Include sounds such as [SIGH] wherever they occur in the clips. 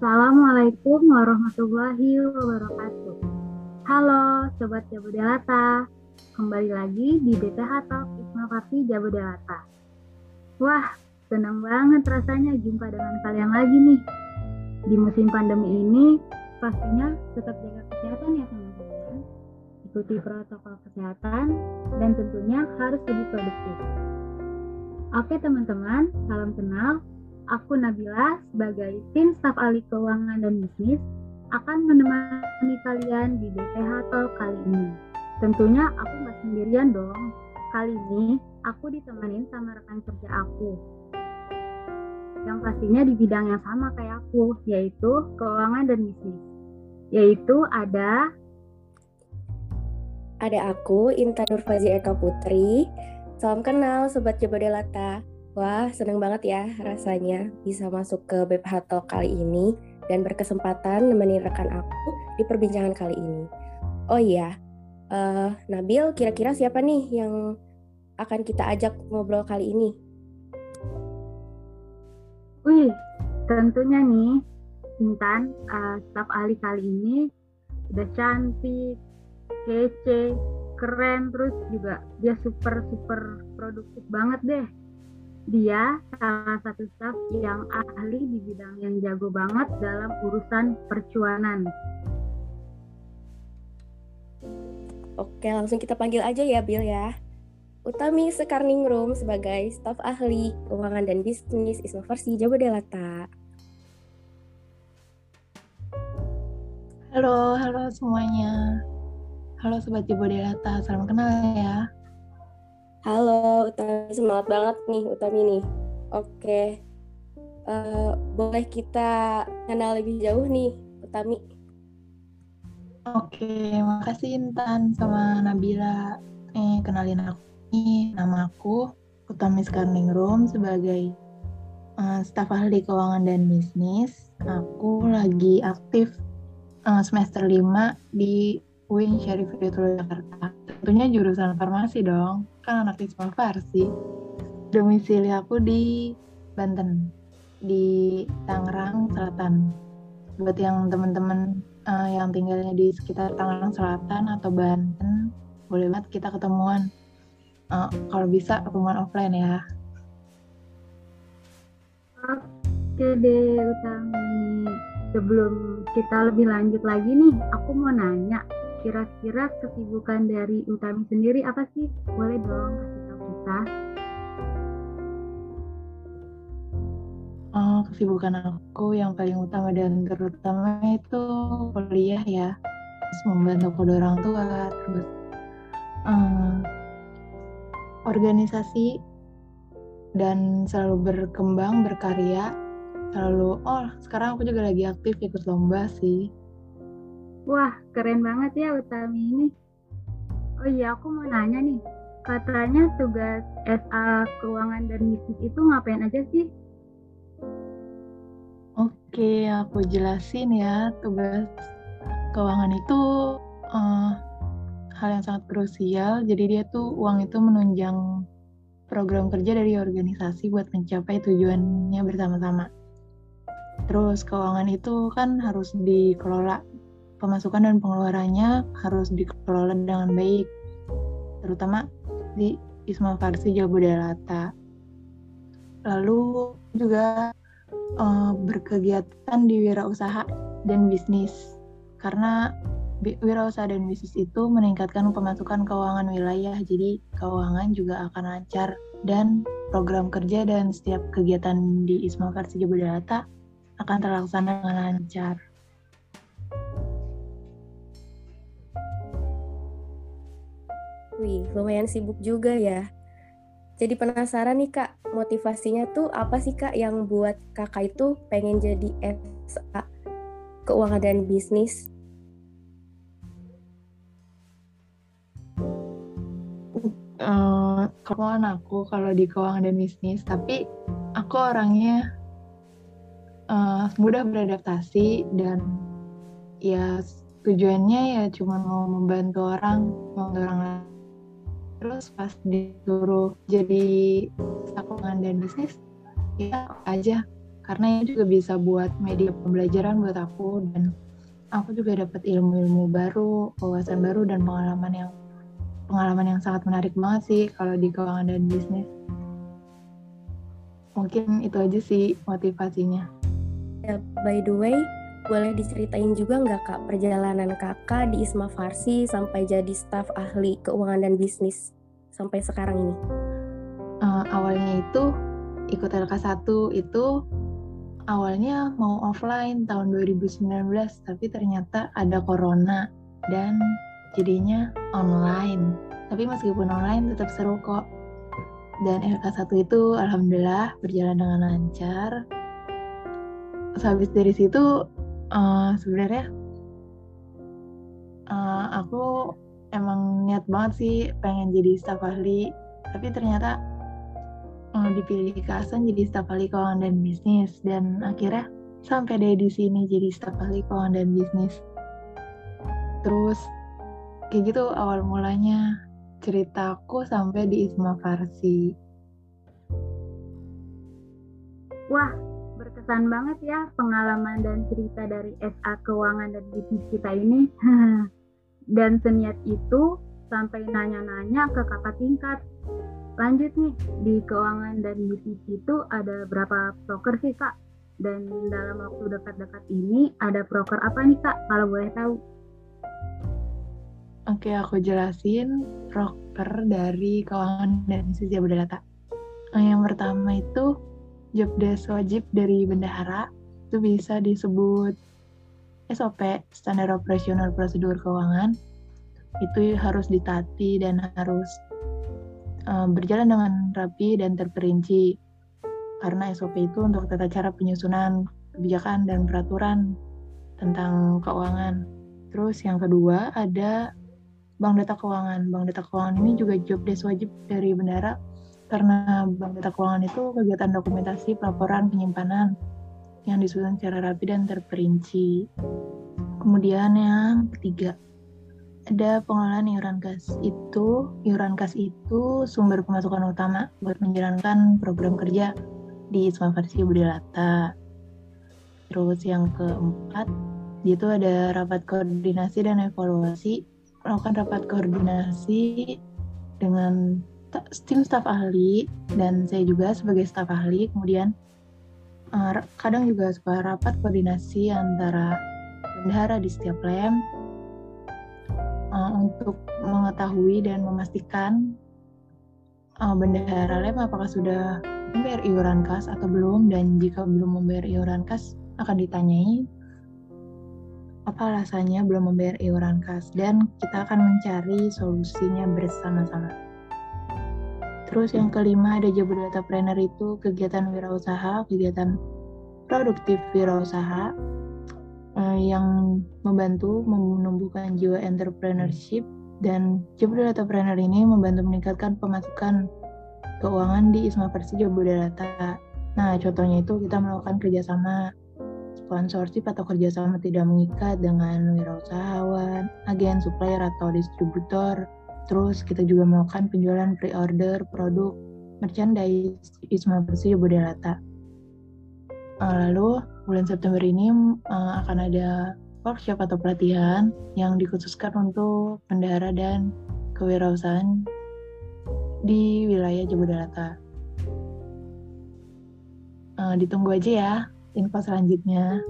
Assalamualaikum warahmatullahi wabarakatuh. Halo Sobat Jabodelata, kembali lagi di BPH Talk Isma Parti Jabodelata. Wah, senang banget rasanya jumpa dengan kalian lagi nih. Di musim pandemi ini, pastinya tetap jaga kesehatan ya teman-teman. Ikuti protokol kesehatan dan tentunya harus lebih produktif. Oke teman-teman, salam kenal. Aku Nabila sebagai tim staf ahli keuangan dan bisnis akan menemani kalian di BPH Talk kali ini. Tentunya aku nggak sendirian dong. Kali ini aku ditemenin sama rekan kerja aku. Yang pastinya di bidang yang sama kayak aku, yaitu keuangan dan bisnis. Yaitu ada ada aku, Intan Nurfazi Eka Putri. Salam kenal Sobat Jabodelata. Wah, seneng banget ya rasanya bisa masuk ke BPH Talk kali ini dan berkesempatan nemenin rekan aku di perbincangan kali ini. Oh iya, uh, Nabil kira-kira siapa nih yang akan kita ajak ngobrol kali ini? Wih, tentunya nih Intan, uh, staf ahli kali ini udah cantik, kece, keren, terus juga dia super super produktif banget deh dia salah satu staff yang ahli di bidang yang jago banget dalam urusan percuanan. Oke, langsung kita panggil aja ya Bill ya. Utami Sekarning Room sebagai staf ahli keuangan dan bisnis Ismaversi Jabodelata. Halo, halo semuanya. Halo Sobat Jabodelata, salam kenal ya. Halo, Utami semangat banget nih Utami nih. Oke, uh, boleh kita kenal lebih jauh nih Utami. Oke, makasih Intan sama Nabila. Eh, kenalin aku nih, nama aku Utami Skarningrum sebagai uh, staf ahli keuangan dan bisnis. Aku lagi aktif uh, semester 5 di UIN Syarif Jakarta. Tentunya jurusan farmasi dong kan anak Isma Farsi. Domisili aku di Banten di Tangerang Selatan. Buat yang teman-teman uh, yang tinggalnya di sekitar Tangerang Selatan atau Banten boleh banget kita ketemuan. Uh, kalau bisa ketemuan offline ya. Oke deh Utami sebelum kita lebih lanjut lagi nih aku mau nanya kira-kira kesibukan dari Utami sendiri apa sih? Boleh dong kasih tahu kita. Oh, kesibukan aku yang paling utama dan terutama itu kuliah ya. Terus membantu kedua orang tua, terus um, organisasi dan selalu berkembang, berkarya. Selalu, oh sekarang aku juga lagi aktif ikut lomba sih Wah, keren banget ya Utami ini. Oh iya, aku mau nanya nih. Katanya tugas SA Keuangan dan Bisnis itu ngapain aja sih? Oke, aku jelasin ya. Tugas keuangan itu uh, hal yang sangat krusial. Jadi dia tuh uang itu menunjang program kerja dari organisasi buat mencapai tujuannya bersama-sama. Terus keuangan itu kan harus dikelola pemasukan dan pengeluarannya harus dikelola dengan baik, terutama di Isma Farsi Jabodelata. Lalu juga uh, berkegiatan di wirausaha dan bisnis, karena wirausaha dan bisnis itu meningkatkan pemasukan keuangan wilayah, jadi keuangan juga akan lancar dan program kerja dan setiap kegiatan di Isma Farsi Jabodelata akan terlaksana dengan lancar. Wih, lumayan sibuk juga ya. Jadi penasaran nih kak, motivasinya tuh apa sih kak yang buat kakak itu pengen jadi SA keuangan dan bisnis? Uh, keuangan aku kalau di keuangan dan bisnis, tapi aku orangnya uh, mudah beradaptasi dan ya tujuannya ya cuma mau membantu orang, mau orang lain terus pas disuruh jadi keuangan dan bisnis ya aja karena ini juga bisa buat media pembelajaran buat aku dan aku juga dapat ilmu-ilmu baru, wawasan baru dan pengalaman yang pengalaman yang sangat menarik banget sih kalau di keuangan dan bisnis. Mungkin itu aja sih motivasinya. Ya, by the way, boleh diceritain juga nggak kak perjalanan kakak di Isma Farsi sampai jadi staf ahli keuangan dan bisnis sampai sekarang ini? Uh, awalnya itu ikut LK1 itu awalnya mau offline tahun 2019 tapi ternyata ada corona dan jadinya online. Tapi meskipun online tetap seru kok. Dan LK1 itu alhamdulillah berjalan dengan lancar. Habis dari situ uh, sebenarnya uh, aku emang niat banget sih pengen jadi staf ahli, tapi ternyata uh, dipilih Kasan jadi staf ahli keuangan dan bisnis dan akhirnya sampai deh di sini jadi staf ahli keuangan dan bisnis. Terus kayak gitu awal mulanya ceritaku sampai di Isma Farsi. Wah, berkesan banget ya pengalaman dan cerita dari SA Keuangan dan Bisnis kita ini. [LAUGHS] dan seniat itu sampai nanya-nanya ke kakak tingkat. Lanjut nih, di keuangan dan bisnis itu ada berapa broker sih kak? Dan dalam waktu dekat-dekat ini ada broker apa nih kak, kalau boleh tahu? Oke, aku jelasin broker dari keuangan dan bisnis Jabodetabek. Yang pertama itu job desk wajib dari bendahara itu bisa disebut SOP standar operasional prosedur keuangan itu harus ditati dan harus uh, berjalan dengan rapi dan terperinci karena SOP itu untuk tata cara penyusunan kebijakan dan peraturan tentang keuangan. Terus yang kedua ada Bank Data Keuangan. Bank Data Keuangan ini juga job desk wajib dari bendara karena Bank Data Keuangan itu kegiatan dokumentasi, pelaporan, penyimpanan yang disusun secara rapi dan terperinci. Kemudian yang ketiga, ada pengelolaan iuran kas. Itu iuran kas itu sumber pemasukan utama buat menjalankan program kerja di Isma Farsi Budilata. Terus yang keempat, itu ada rapat koordinasi dan evaluasi melakukan rapat koordinasi dengan tim staf ahli dan saya juga sebagai staf ahli kemudian uh, kadang juga suka rapat koordinasi antara bendahara di setiap lem uh, untuk mengetahui dan memastikan uh, bendahara lem apakah sudah membayar iuran kas atau belum dan jika belum membayar iuran kas akan ditanyai apa alasannya belum membayar iuran kas dan kita akan mencari solusinya bersama-sama. Terus yang kelima ada Planner itu kegiatan wirausaha, kegiatan produktif wirausaha eh, yang membantu menumbuhkan jiwa entrepreneurship dan Planner ini membantu meningkatkan pemasukan keuangan di Isma Persi Data. Nah, contohnya itu kita melakukan kerjasama sponsorship atau kerjasama tidak mengikat dengan wirausahawan, agen, supplier, atau distributor. Terus kita juga melakukan penjualan pre-order produk merchandise Isma Bersih Bodelata. Eh, lalu bulan September ini eh, akan ada workshop atau pelatihan yang dikhususkan untuk pendahara dan kewirausahaan di wilayah Jabodetabek. Uh, ditunggu aja ya info selanjutnya.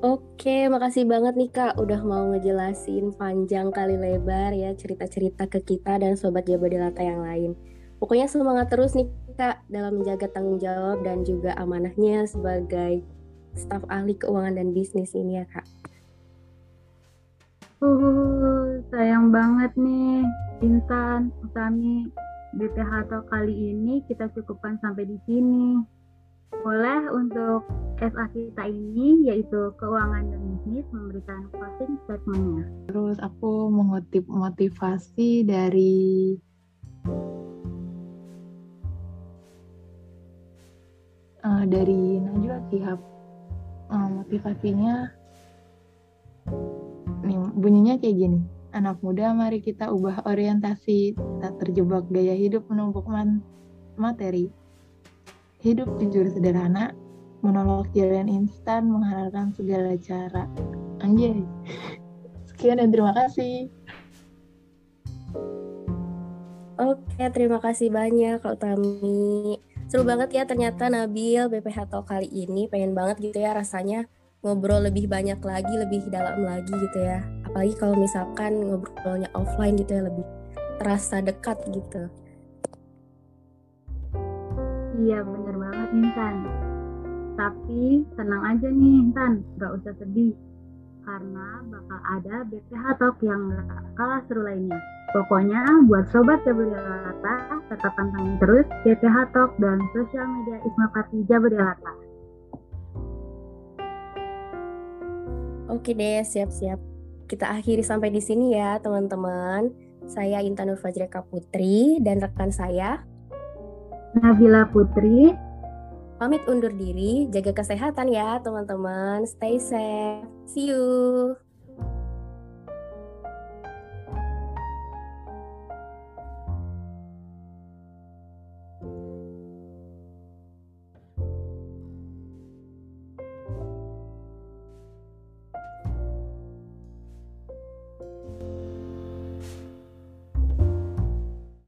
Oke, makasih banget nih Kak udah mau ngejelasin panjang kali lebar ya cerita-cerita ke kita dan Sobat Jabadelata yang lain. Pokoknya semangat terus nih Kak dalam menjaga tanggung jawab dan juga amanahnya sebagai staf ahli keuangan dan bisnis ini ya Kak. Uh, sayang banget nih Intan, Utami, atau kali ini kita cukupkan sampai di sini boleh untuk SA kita ini yaitu keuangan dan bisnis memberikan closing statementnya. Terus aku mengutip motivasi dari uh, dari Najwa Sihab. Uh, motivasinya nih bunyinya kayak gini. Anak muda, mari kita ubah orientasi, tak terjebak gaya hidup menumpuk materi hidup jujur sederhana, menolak jalan instan, menghalalkan segala cara. Anjay. Sekian dan terima kasih. Oke, terima kasih banyak Kak Utami. Seru banget ya ternyata Nabil BPH Talk kali ini. Pengen banget gitu ya rasanya ngobrol lebih banyak lagi, lebih dalam lagi gitu ya. Apalagi kalau misalkan ngobrolnya offline gitu ya lebih terasa dekat gitu. Iya bener banget Intan. Tapi tenang aja nih Intan, gak usah sedih. Karena bakal ada BPH Talk yang gak kalah seru lainnya. Pokoknya buat Sobat Jabodelatah tetap pantengin terus BPH Talk dan sosial media Isma Parti Jabodelatah. Oke deh, siap-siap. Kita akhiri sampai di sini ya teman-teman. Saya Intan Nur Fajreka Putri dan rekan saya Nabila Putri. Pamit undur diri, jaga kesehatan ya teman-teman. Stay safe. See you.